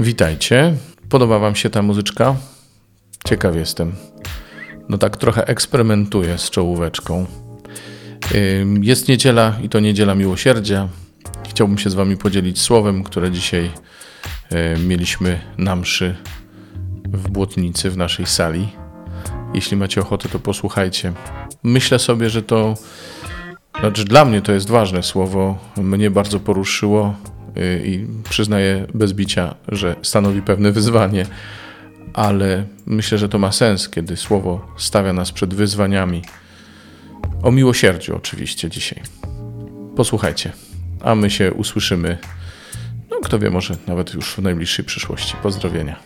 Witajcie. Podoba Wam się ta muzyczka? Ciekaw jestem. No tak trochę eksperymentuję z czołóweczką. Jest niedziela i to niedziela miłosierdzia. Chciałbym się z Wami podzielić słowem, które dzisiaj mieliśmy na mszy w Błotnicy, w naszej sali. Jeśli macie ochotę, to posłuchajcie. Myślę sobie, że to, znaczy dla mnie to jest ważne słowo. Mnie bardzo poruszyło y, i przyznaję bez bicia, że stanowi pewne wyzwanie, ale myślę, że to ma sens, kiedy słowo stawia nas przed wyzwaniami. O miłosierdziu oczywiście dzisiaj. Posłuchajcie, a my się usłyszymy, no kto wie, może nawet już w najbliższej przyszłości. Pozdrowienia.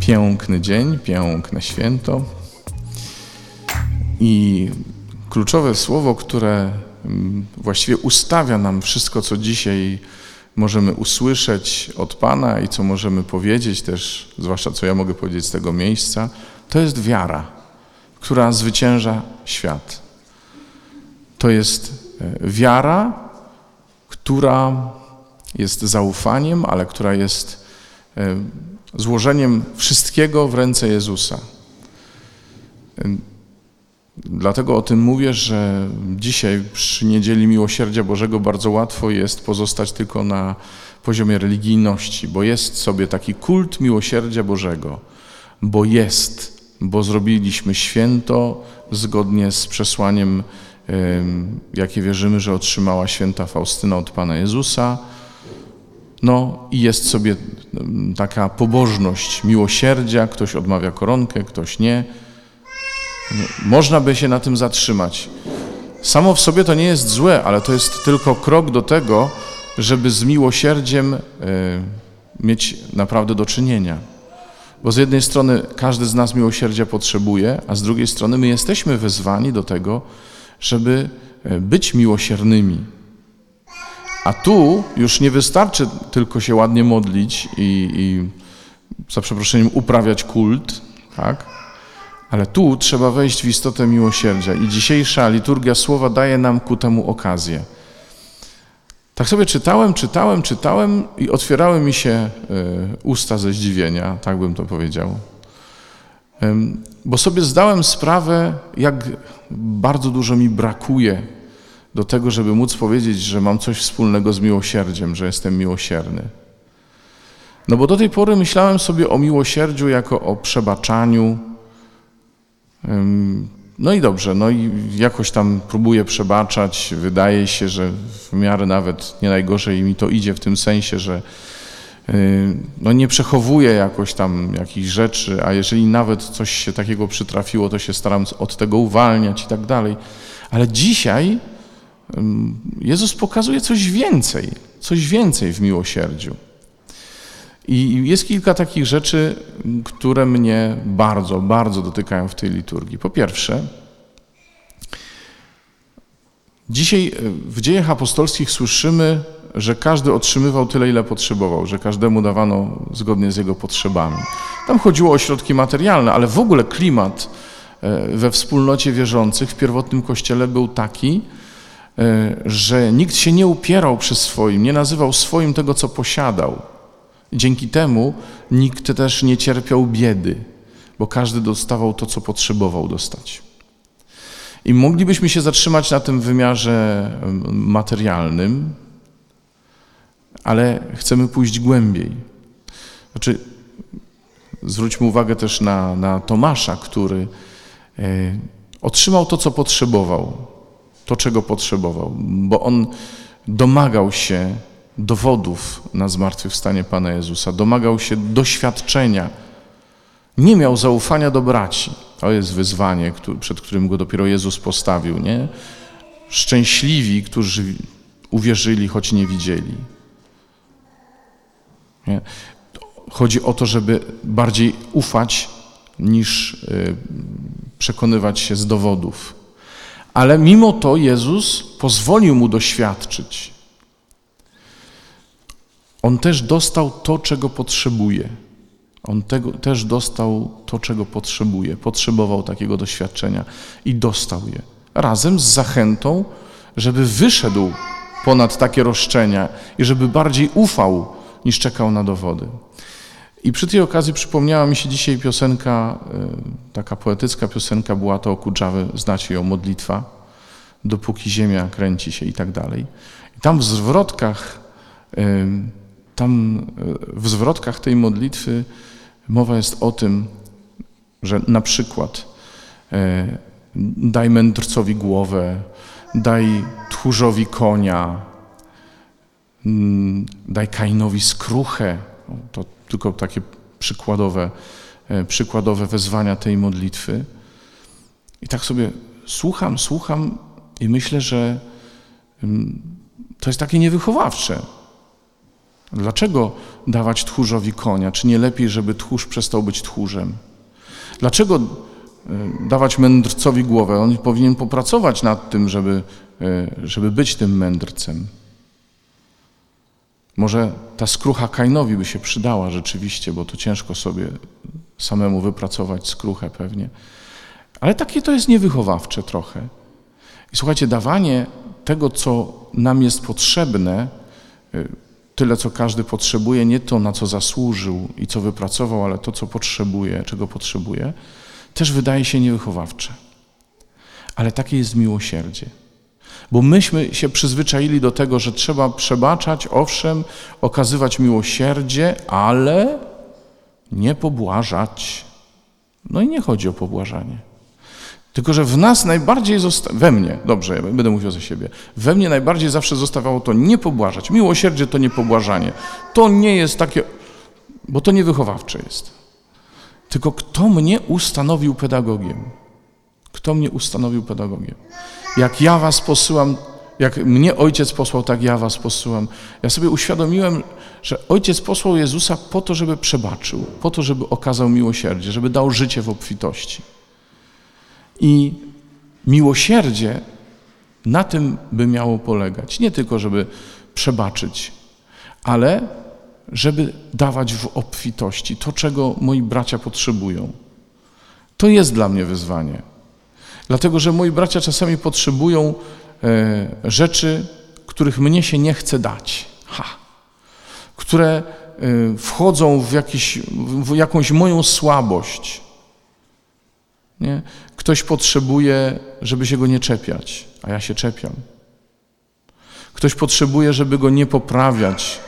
Piękny dzień, piękne święto. I kluczowe słowo, które mm, właściwie ustawia nam wszystko, co dzisiaj możemy usłyszeć od Pana i co możemy powiedzieć też, zwłaszcza co ja mogę powiedzieć z tego miejsca, to jest wiara, która zwycięża świat. To jest e, wiara, która jest zaufaniem, ale która jest e, złożeniem wszystkiego w ręce Jezusa. Dlatego o tym mówię, że dzisiaj przy Niedzieli Miłosierdzia Bożego bardzo łatwo jest pozostać tylko na poziomie religijności, bo jest sobie taki kult miłosierdzia Bożego, bo jest, bo zrobiliśmy święto zgodnie z przesłaniem, jakie wierzymy, że otrzymała święta Faustyna od Pana Jezusa. No i jest sobie taka pobożność miłosierdzia, ktoś odmawia koronkę, ktoś nie. Można by się na tym zatrzymać. Samo w sobie to nie jest złe, ale to jest tylko krok do tego, żeby z miłosierdziem y, mieć naprawdę do czynienia. Bo z jednej strony każdy z nas miłosierdzia potrzebuje, a z drugiej strony my jesteśmy wezwani do tego, żeby e, być miłosiernymi. A tu już nie wystarczy tylko się ładnie modlić i, i za przeproszeniem uprawiać kult, tak? Ale tu trzeba wejść w istotę miłosierdzia i dzisiejsza liturgia słowa daje nam ku temu okazję. Tak sobie czytałem, czytałem, czytałem i otwierały mi się e, usta ze zdziwienia, tak bym to powiedział. Bo sobie zdałem sprawę, jak bardzo dużo mi brakuje do tego, żeby móc powiedzieć, że mam coś wspólnego z miłosierdziem, że jestem miłosierny. No bo do tej pory myślałem sobie o miłosierdziu jako o przebaczaniu. No i dobrze, no i jakoś tam próbuję przebaczać. Wydaje się, że w miarę nawet nie najgorzej mi to idzie w tym sensie, że no nie przechowuję jakoś tam jakichś rzeczy, a jeżeli nawet coś się takiego przytrafiło, to się staram od tego uwalniać i tak dalej. Ale dzisiaj Jezus pokazuje coś więcej, coś więcej w miłosierdziu. I jest kilka takich rzeczy, które mnie bardzo, bardzo dotykają w tej liturgii. Po pierwsze, dzisiaj w dziejach apostolskich słyszymy, że każdy otrzymywał tyle, ile potrzebował, że każdemu dawano zgodnie z jego potrzebami. Tam chodziło o środki materialne, ale w ogóle klimat e, we wspólnocie wierzących w pierwotnym kościele był taki, E, że nikt się nie upierał przy swoim, nie nazywał swoim tego, co posiadał. Dzięki temu nikt też nie cierpiał biedy, bo każdy dostawał to, co potrzebował dostać. I moglibyśmy się zatrzymać na tym wymiarze materialnym, ale chcemy pójść głębiej. Znaczy, zwróćmy uwagę też na, na Tomasza, który e, otrzymał to, co potrzebował to, czego potrzebował, bo on domagał się dowodów na zmartwychwstanie Pana Jezusa, domagał się doświadczenia. Nie miał zaufania do braci. To jest wyzwanie, przed którym go dopiero Jezus postawił. Nie? Szczęśliwi, którzy uwierzyli, choć nie widzieli. Nie? Chodzi o to, żeby bardziej ufać niż y, przekonywać się z dowodów. Ale mimo to Jezus pozwolił mu doświadczyć. On też dostał to, czego potrzebuje. On tego, też dostał to, czego potrzebuje. Potrzebował takiego doświadczenia i dostał je. razem z zachętą, żeby wyszedł ponad takie roszczenia i żeby bardziej ufał niż czekał na dowody. I przy tej okazji przypomniała mi się dzisiaj piosenka, y, taka poetycka piosenka była to o Kudżawy, znacie ją, modlitwa, dopóki ziemia kręci się i tak dalej. I tam w zwrotkach, tam y, w zwrotkach tej modlitwy mowa jest o tym, że na przykład daj mędrcowi głowę, daj tchórzowi konia, mm, daj Kainowi skruchę. To tylko takie przykładowe, e, przykładowe wezwania tej modlitwy. I tak sobie słucham, słucham i myślę, że mm, to jest takie niewychowawcze. Dlaczego dawać tchórzowi konia? Czy nie lepiej, żeby tchórz przestał być tchórzem? Dlaczego e, dawać mędrcowi głowę? On powinien popracować nad tym, żeby, e, żeby być tym mędrcem. Może ta skrucha Kainowi by się przydała rzeczywiście, bo to ciężko sobie samemu wypracować skruchę pewnie. Ale takie to jest niewychowawcze trochę. I słuchajcie, dawanie tego, co nam jest potrzebne, y, tyle, co każdy potrzebuje, nie to, na co zasłużył i co wypracował, ale to, co potrzebuje, czego potrzebuje, też wydaje się niewychowawcze. Ale takie jest miłosierdzie. Bo myśmy się przyzwyczaili do tego, że trzeba przebaczać, owszem, okazywać miłosierdzie, ale nie pobłażać. No i nie chodzi o pobłażanie. Tylko, że w nas najbardziej we mnie, dobrze, ja będę mówił za siebie, we mnie najbardziej zawsze zostawało to nie pobłażać. Miłosierdzie to nie pobłażanie. To nie jest takie, bo to niewychowawcze jest. Tylko kto mnie ustanowił pedagogiem? Kto mnie ustanowił pedagogiem? Jak ja was posyłam, jak mnie ojciec posłał, tak ja was posyłam. Ja sobie uświadomiłem, że ojciec posłał Jezusa po to, żeby przebaczył, po to, żeby okazał miłosierdzie, żeby dał życie w obfitości. I miłosierdzie na tym by miało polegać. Nie tylko, żeby przebaczyć, ale żeby dawać w obfitości to, czego moi bracia potrzebują. To jest dla mnie wyzwanie. Dlatego, że moi bracia czasami potrzebują e, rzeczy, których mnie się nie chce dać. Ha. Które e, wchodzą w, jakiś, w jakąś moją słabość. Nie? Ktoś potrzebuje, żeby się go nie czepiać, a ja się czepiam. Ktoś potrzebuje, żeby go nie poprawiać,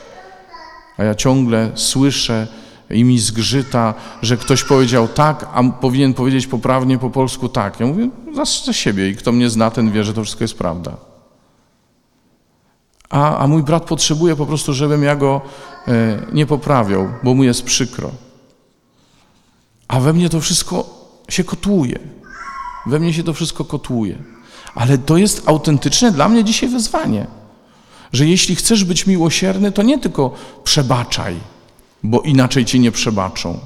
a ja ciągle słyszę, i mi zgrzyta, że ktoś powiedział tak, a powinien powiedzieć poprawnie po polsku tak. Ja mówię za, za siebie i kto mnie zna, ten wie, że to wszystko jest prawda. A, a mój brat potrzebuje po prostu, żebym ja go e, nie poprawiał, bo mu jest przykro. A we mnie to wszystko się kotłuje. We mnie się to wszystko kotłuje. Ale to jest autentyczne dla mnie dzisiaj wyzwanie, że jeśli chcesz być miłosierny, to nie tylko przebaczaj, bo inaczej ci nie przebaczą.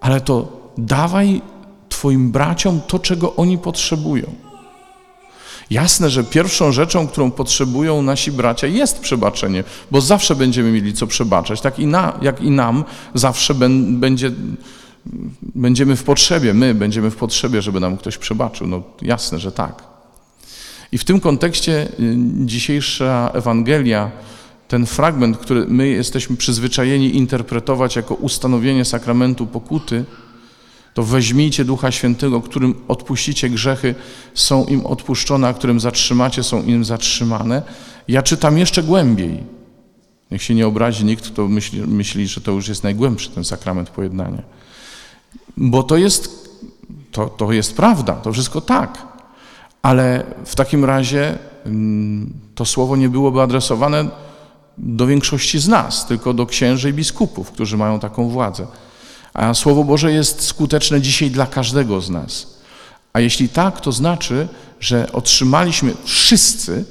Ale to dawaj Twoim braciom to, czego oni potrzebują. Jasne, że pierwszą rzeczą, którą potrzebują nasi bracia, jest przebaczenie, bo zawsze będziemy mieli co przebaczać, tak i na, jak i nam zawsze ben, będzie, będziemy w potrzebie, my będziemy w potrzebie, żeby nam ktoś przebaczył. No jasne, że tak. I w tym kontekście y, dzisiejsza Ewangelia ten fragment, który my jesteśmy przyzwyczajeni interpretować jako ustanowienie sakramentu pokuty, to weźmijcie Ducha Świętego, którym odpuścicie grzechy, są im odpuszczone, a którym zatrzymacie, są im zatrzymane. Ja czytam jeszcze głębiej. Niech się nie obrazi nikt, kto myśli, myśli że to już jest najgłębszy ten sakrament pojednania. Bo to jest, to, to jest prawda, to wszystko tak. Ale w takim razie mm, to słowo nie byłoby adresowane do większości z nas, tylko do księży i biskupów, którzy mają taką władzę. A Słowo Boże jest skuteczne dzisiaj dla każdego z nas. A jeśli tak, to znaczy, że otrzymaliśmy, wszyscy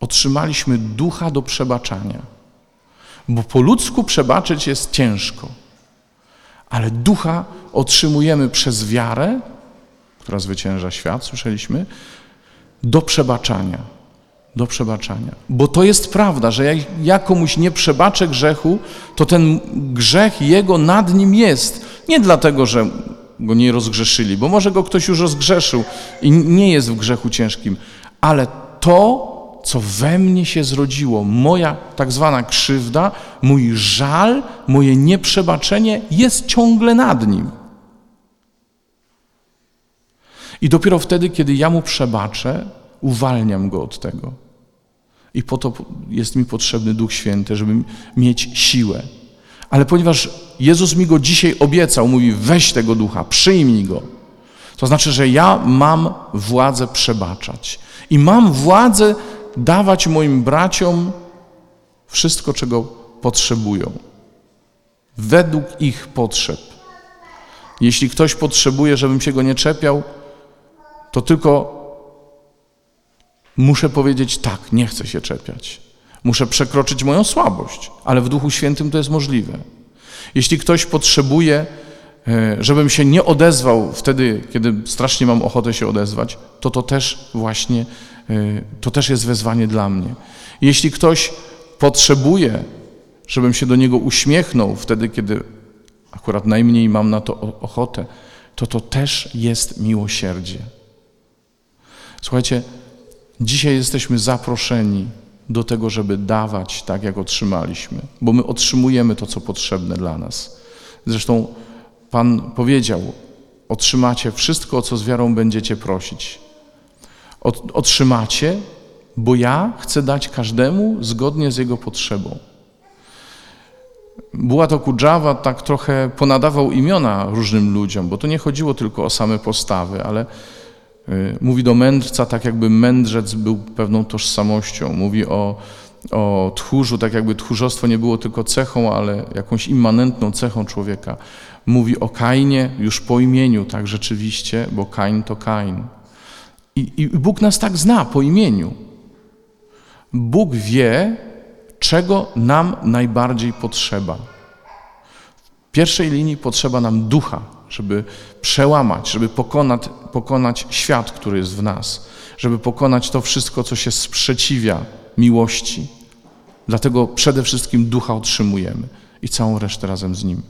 otrzymaliśmy ducha do przebaczania. Bo po ludzku przebaczyć jest ciężko, ale ducha otrzymujemy przez wiarę, która zwycięża świat, słyszeliśmy, do przebaczania do przebaczania. Bo to jest prawda, że jak ja komuś nie przebaczę grzechu, to ten grzech jego nad nim jest. Nie dlatego, że go nie rozgrzeszyli, bo może go ktoś już rozgrzeszył i nie jest w grzechu ciężkim, ale to, co we mnie się zrodziło, moja tak zwana krzywda, mój żal, moje nieprzebaczenie jest ciągle nad nim. I dopiero wtedy, kiedy ja mu przebaczę, uwalniam go od tego. I po to jest mi potrzebny Duch Święty, żeby mieć siłę. Ale ponieważ Jezus mi go dzisiaj obiecał, mówi: weź tego ducha, przyjmij go. To znaczy, że ja mam władzę przebaczać i mam władzę dawać moim braciom wszystko, czego potrzebują, według ich potrzeb. Jeśli ktoś potrzebuje, żebym się go nie czepiał, to tylko muszę powiedzieć tak, nie chcę się czepiać. Muszę przekroczyć moją słabość, ale w Duchu Świętym to jest możliwe. Jeśli ktoś potrzebuje, żebym się nie odezwał wtedy, kiedy strasznie mam ochotę się odezwać, to to też właśnie, e, to też jest wezwanie dla mnie. Jeśli ktoś potrzebuje, żebym się do niego uśmiechnął wtedy, kiedy akurat najmniej mam na to ochotę, to to też jest miłosierdzie. Słuchajcie, dzisiaj jesteśmy zaproszeni do tego, żeby dawać tak, jak otrzymaliśmy, bo my otrzymujemy to, co potrzebne dla nas. Zresztą Pan powiedział: Otrzymacie wszystko, o co z wiarą będziecie prosić. Otrzymacie, bo ja chcę dać każdemu zgodnie z jego potrzebą. Bułat Okudżawa tak trochę ponadawał imiona różnym ludziom, bo to nie chodziło tylko o same postawy, ale Y, mówi do mędrca tak, jakby mędrzec był pewną tożsamością. Mówi o, o tchórzu, tak jakby tchórzostwo nie było tylko cechą, ale jakąś immanentną cechą człowieka. Mówi o Kainie już po imieniu, tak rzeczywiście, bo Kain to Kain. I, I Bóg nas tak zna po imieniu. Bóg wie, czego nam najbardziej potrzeba. W pierwszej linii potrzeba nam ducha, żeby przełamać, żeby pokonać, pokonać świat, który jest w nas, żeby pokonać to wszystko, co się sprzeciwia miłości. Dlatego przede wszystkim ducha otrzymujemy i całą resztę razem z nim.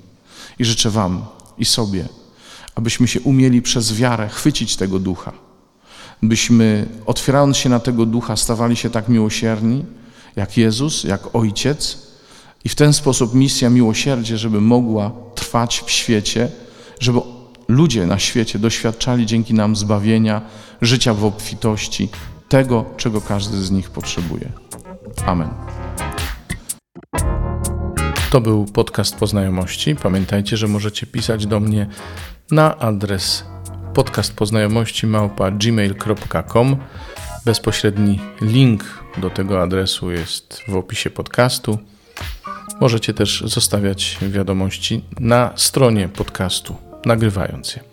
I życzę Wam i sobie, abyśmy się umieli przez wiarę chwycić tego ducha, byśmy otwierając się na tego ducha stawali się tak miłosierni, jak Jezus, jak Ojciec, i w ten sposób misja miłosierdzie, żeby mogła trwać w świecie, żeby ludzie na świecie doświadczali dzięki nam zbawienia, życia w obfitości, tego, czego każdy z nich potrzebuje. Amen. To był podcast Poznajomości. Pamiętajcie, że możecie pisać do mnie na adres podcastpoznajomości gmail.com. Bezpośredni link do tego adresu jest w opisie podcastu. Możecie też zostawiać wiadomości na stronie podcastu nagrywając je.